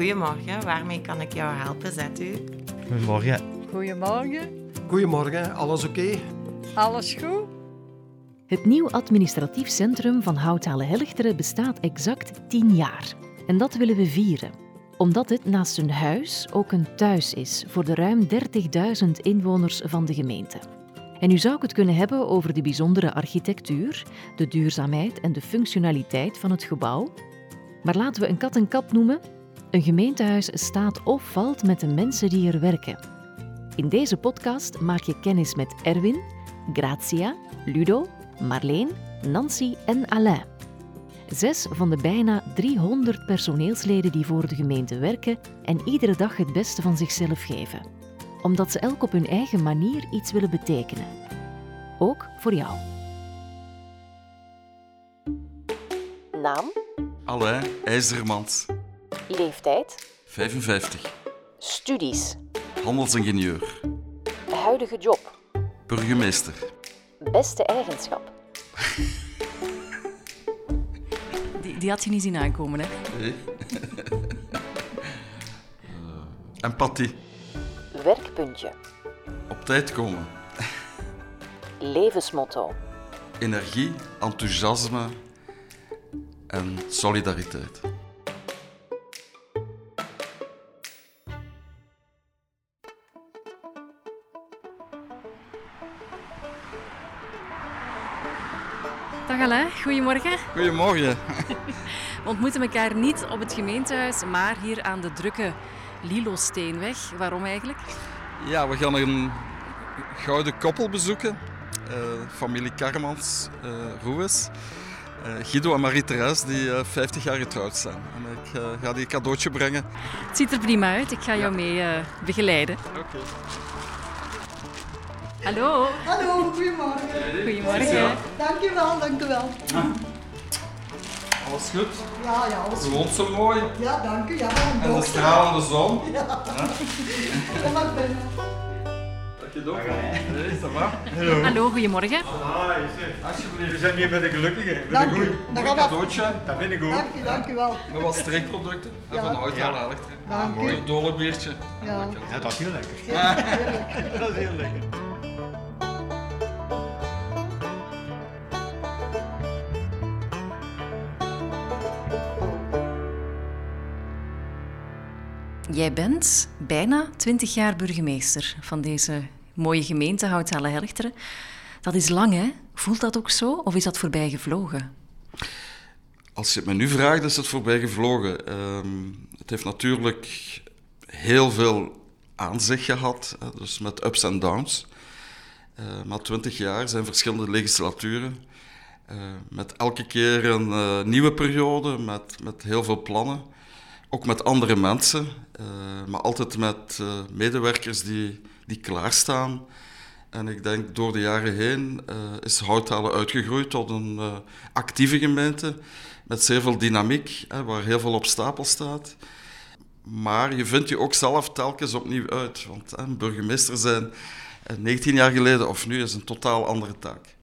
Goedemorgen, waarmee kan ik jou helpen? Zet u. Goedemorgen. Goedemorgen. Goedemorgen, alles oké? Alles goed? Het nieuw administratief centrum van Houthalen-Helchteren bestaat exact 10 jaar. En dat willen we vieren. Omdat het naast een huis ook een thuis is voor de ruim 30.000 inwoners van de gemeente. En nu zou ik het kunnen hebben over de bijzondere architectuur, de duurzaamheid en de functionaliteit van het gebouw. Maar laten we een kat een kat noemen. Een gemeentehuis staat of valt met de mensen die er werken. In deze podcast maak je kennis met Erwin, Gratia, Ludo, Marleen, Nancy en Alain. Zes van de bijna 300 personeelsleden die voor de gemeente werken en iedere dag het beste van zichzelf geven. Omdat ze elk op hun eigen manier iets willen betekenen. Ook voor jou. Naam, Alain IJzermans, leeftijd, 55, studies, handelsingenieur, huidige job, burgemeester, beste eigenschap. Die, die had je niet zien aankomen, hè? Nee. Eh, empathie, Werkpuntje, op tijd komen, levensmotto, energie, enthousiasme en solidariteit. Dag Alain, goedemorgen. Goedemorgen. We ontmoeten elkaar niet op het gemeentehuis, maar hier aan de drukke Lilo-Steenweg. Waarom eigenlijk? Ja, we gaan een gouden koppel bezoeken. Eh, familie Karmans, uh, Roes. Guido en Marie-Therese, die eh, 50 jaar getrouwd zijn. En ik ga die cadeautje brengen. Het ziet er prima uit. Ik ga jou mee begeleiden. Oké. Hallo. Hallo, goedemorgen. Goedemorgen. Dankjewel, dankjewel. Alles goed? Ja, ja, alles woont zo mooi. Ja, dank u. Ja, een En de stralende zon. Kom maar binnen. Je? Nee, ça va? Hallo, goedemorgen. We zijn hier met de gelukkige. Met Dank u. Mooi gaan we... cadeautje. Dat vind ik goed. Dank u, dank u wel. Met wat streekproducten. En Ja. van hout Ja. ja. elektro. Dank u. Mooi dolenbiertje. Ja. Ja, dat is heel lekker. Dat is heel lekker. Jij bent bijna 20 jaar burgemeester van deze mooie gemeente Houthalen-Helchteren. Dat is lang, hè? Voelt dat ook zo? Of is dat voorbij gevlogen? Als je het me nu vraagt, is het voorbij gevlogen. Ehm, het heeft natuurlijk heel veel aan zich gehad, dus met ups en downs. Eh, maar twintig jaar zijn verschillende legislaturen. Eh, met elke keer een eh, nieuwe periode, met, met heel veel plannen. Ook met andere mensen, eh, maar altijd met eh, medewerkers die, die klaarstaan. En ik denk door de jaren heen eh, is Houthalen uitgegroeid tot een actieve gemeente met zeer veel dynamiek, hè, waar heel veel op stapel staat. Maar je vindt je ook zelf telkens opnieuw uit. Want burgemeester zijn eh, 19 jaar geleden of nu is een totaal andere taak.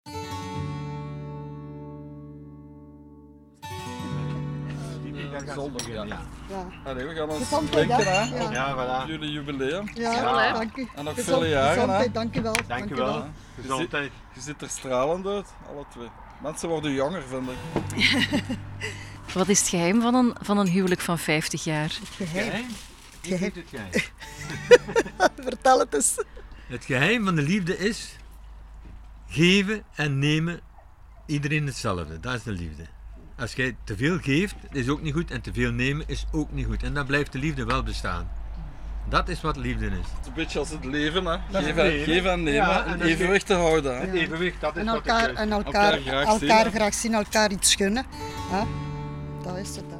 Ja. Ja. Allee, we gaan ons denken hè? aan Ja. Ja, voilà. jullie jubileum. Ja, dank u. En nog vele jaren, hè? Dank u wel. Dank u wel. Gezondheid. Je ziet er stralend uit, alle twee. Mensen worden jonger, vind ik. Wat is het geheim van een, van een huwelijk van 50 jaar? Geheim. Ik Geheim. weet het geheim. Vertel het eens. Het geheim van de liefde is geven en nemen iedereen hetzelfde. Dat is de liefde. Als jij te veel geeft, is ook niet goed. En te veel nemen is ook niet goed. En dan blijft de liefde wel bestaan. Dat is wat liefde is. Het is een beetje als het leven, hè. Geven, het leven. geven en nemen, Ja, en evenwicht te houden. Hè. Het evenwicht, dat is En wat het elkaar, en elkaar, Elkaar graag elkaar zien, hè. graag zien, elkaar iets gunnen. hè. Dat is het. hè.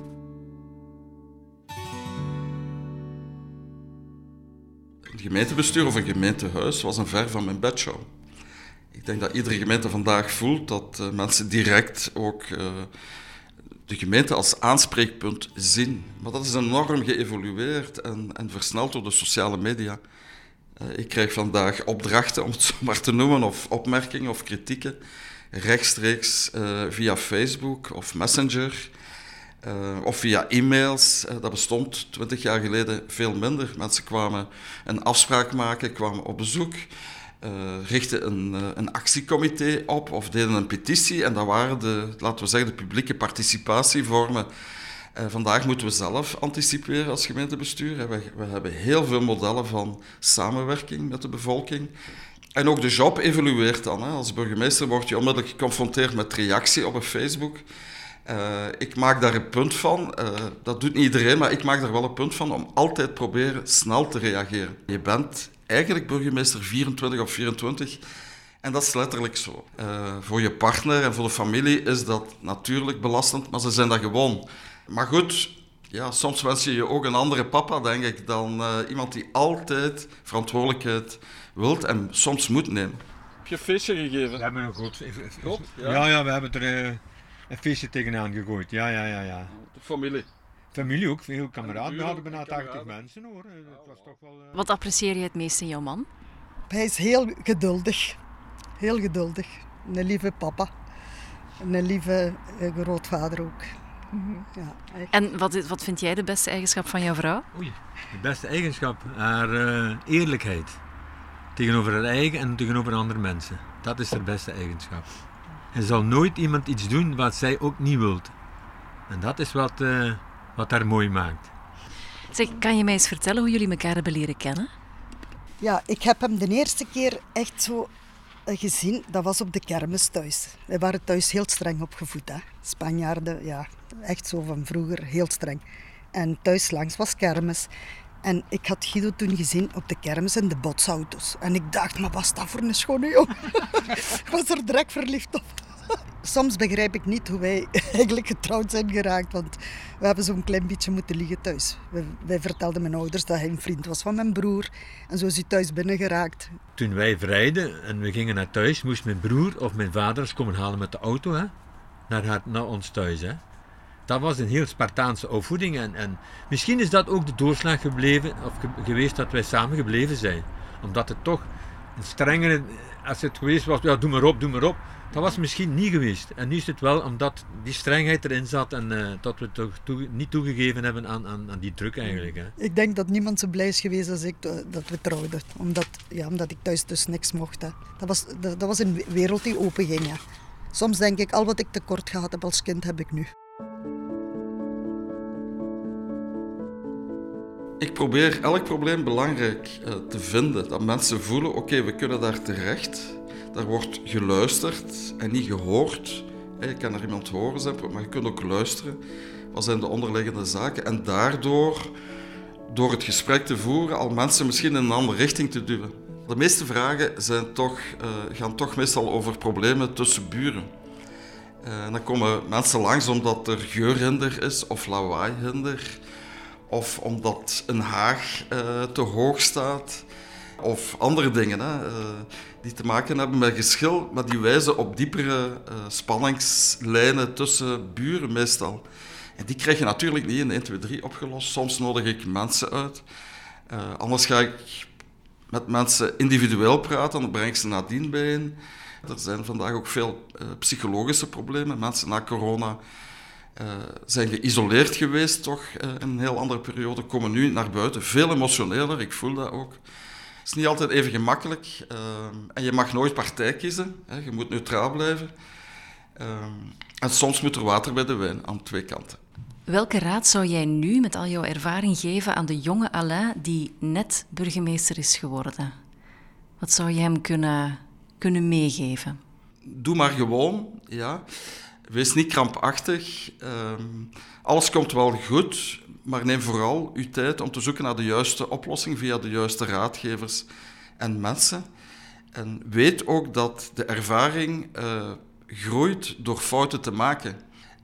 Een gemeentebestuur of een gemeentehuis was een ver van mijn bedshow. Ik denk dat iedere gemeente vandaag voelt dat eh, mensen direct ook eh, de gemeente als aanspreekpunt zien. Maar dat is enorm geëvolueerd en, en versneld door de sociale media. Eh, ik krijg vandaag opdrachten, om het zo maar te noemen, of opmerkingen of kritieken, rechtstreeks eh, via Facebook of Messenger. Uh, of via e-mails. Dat bestond twintig jaar geleden veel minder. Mensen kwamen een afspraak maken, kwamen op bezoek, richtten een, een, actiecomité op of deden een petitie. En dat waren de, laten we zeggen, de publieke participatievormen. vandaag moeten we zelf anticiperen als gemeentebestuur. We, we hebben heel veel modellen van samenwerking met de bevolking. En ook de job evolueert dan. Hè. Als burgemeester word je onmiddellijk geconfronteerd met reactie op een Facebook. Ik maak daar een punt van. Dat doet niet iedereen, maar ik maak daar wel een punt van om altijd proberen snel te reageren. Je bent eigenlijk burgemeester 24 of 24. En dat is letterlijk zo. Uh, voor je partner en voor de familie is dat natuurlijk belastend, maar ze zijn dat gewoon. Maar goed, ja, soms wens je je ook een andere papa, denk ik, dan iemand die altijd verantwoordelijkheid wilt en soms moet nemen. Heb je een feestje gegeven? We hebben een groot... Ja. ja, ja, we hebben er een feestje tegenaan gegooid. Ja, ja, ja. ja. De familie. Familie ook, veel kameraden. We hadden bijna 80 mensen hoor. Dat was toch wel, uh... Wat apprecieer je het meest in jouw man? Hij is heel geduldig. Heel geduldig. Een lieve papa. Een lieve uh, grootvader ook. Ja, en wat, wat vind jij de beste eigenschap van jouw vrouw? Oei, de beste eigenschap? Haar uh, eerlijkheid. Tegenover haar eigen en tegenover andere mensen. Dat is haar beste eigenschap. Er zal nooit iemand iets doen wat zij ook niet wilt. En dat is wat, uh, wat haar mooi maakt. Zeg, kan je mij eens vertellen hoe jullie elkaar hebben leren kennen? Ja, ik heb hem de eerste keer echt zo eh, gezien. Dat was op de kermis thuis. Wij waren thuis heel streng opgevoed. Hè? Spanjaarden, ja, echt zo van vroeger, heel streng. En thuis langs was kermis. En ik had Guido toen gezien op de kermis in de botsauto's. En ik dacht, maar wat is dat voor een schone jongen? ik was er direct verliefd op. Soms begrijp ik niet hoe wij eigenlijk getrouwd zijn geraakt, want we hebben zo'n klein beetje moeten liggen thuis. Wij, vertelden mijn ouders dat hij een vriend was van mijn broer en zo is hij thuis binnengeraakt. Toen wij vrijden en we gingen naar thuis, moest mijn broer of mijn vader eens komen halen met de auto hè, naar, naar ons thuis. Hè. Dat was een heel Spartaanse opvoeding en, en misschien is dat ook de doorslag gebleven, of geweest dat wij samen gebleven zijn. Omdat het toch strengere, als het geweest was, ja doe maar op, doe maar op dat was misschien niet geweest. En nu is het wel omdat die strengheid erin zat en uh, dat we toch niet toegegeven hebben aan, aan, aan die druk eigenlijk. Hè. Ik denk dat niemand zo blij is geweest als ik eh, dat we trouwden. Omdat, ja, omdat ik thuis dus niks mocht. Dat, was, dat, dat was een wereld die openging. Soms denk ik, al wat ik tekort gehad heb als kind, heb ik nu. Ik probeer elk probleem belangrijk uh, te vinden. Dat mensen voelen, oké, we kunnen daar terecht. Daar wordt geluisterd en niet gehoord. Je kan er iemand horen, maar je kunt ook luisteren. Wat zijn de onderliggende zaken? En daardoor, door het gesprek te voeren, al mensen misschien in een andere richting te duwen. De meeste vragen zijn toch, uh, gaan toch meestal over problemen tussen buren. En dan komen mensen langs omdat er geurhinder is of lawaaihinder. Of omdat een haag uh, te hoog staat. Of andere dingen. Hè die te maken hebben met geschil, maar die wijzen op diepere uh, spanningslijnen tussen buren meestal. En die krijg je natuurlijk niet in 1, 2, 3 opgelost. Soms nodig ik mensen uit. Anders ga ik met mensen individueel praten, dan breng ik ze nadien bijeen. Er zijn vandaag ook veel psychologische problemen. Mensen na corona zijn geïsoleerd geweest, toch in een heel andere periode, komen nu naar buiten. Veel emotioneler, ik voel dat ook is niet altijd even gemakkelijk. Ehm, en je mag nooit partij kiezen. Hè, je moet neutraal blijven. En soms moet er water bij de wijn aan twee kanten. Welke raad zou jij nu met al jouw ervaring geven aan de jonge Alain die net burgemeester is geworden? Wat zou je hem kunnen, kunnen meegeven? Doe maar gewoon, ja. Wees niet krampachtig. Ehm, alles komt wel goed. Maar neem vooral uw tijd om te zoeken naar de juiste oplossing via de juiste raadgevers en mensen. En weet ook dat de ervaring uh, groeit door fouten te maken.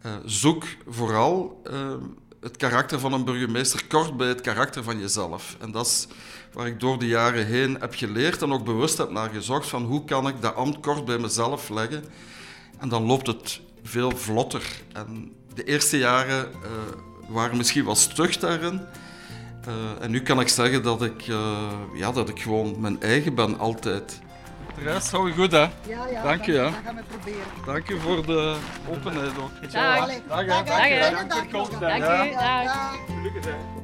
Uh, zoek vooral uh, het karakter van een burgemeester kort bij het karakter van jezelf. En dat is waar ik door de jaren heen heb geleerd en ook bewust heb naar gezocht van hoe kan ik dat ambt kort bij mezelf leggen. En dan loopt het veel vlotter. En de eerste jaren waren misschien wat stug daarin. Uh, en nu kan ik zeggen dat ik, uh, ja, dat ik gewoon mijn eigen ben altijd. De rest hou je goed, hè? Ja, ja. Dank je, ja. dat gaan we proberen. Dank je voor de openheid ook. Dag. Dag, hè. dag, Dank je. hè. Dank Dag, hè. Dag. Gelukkig hè.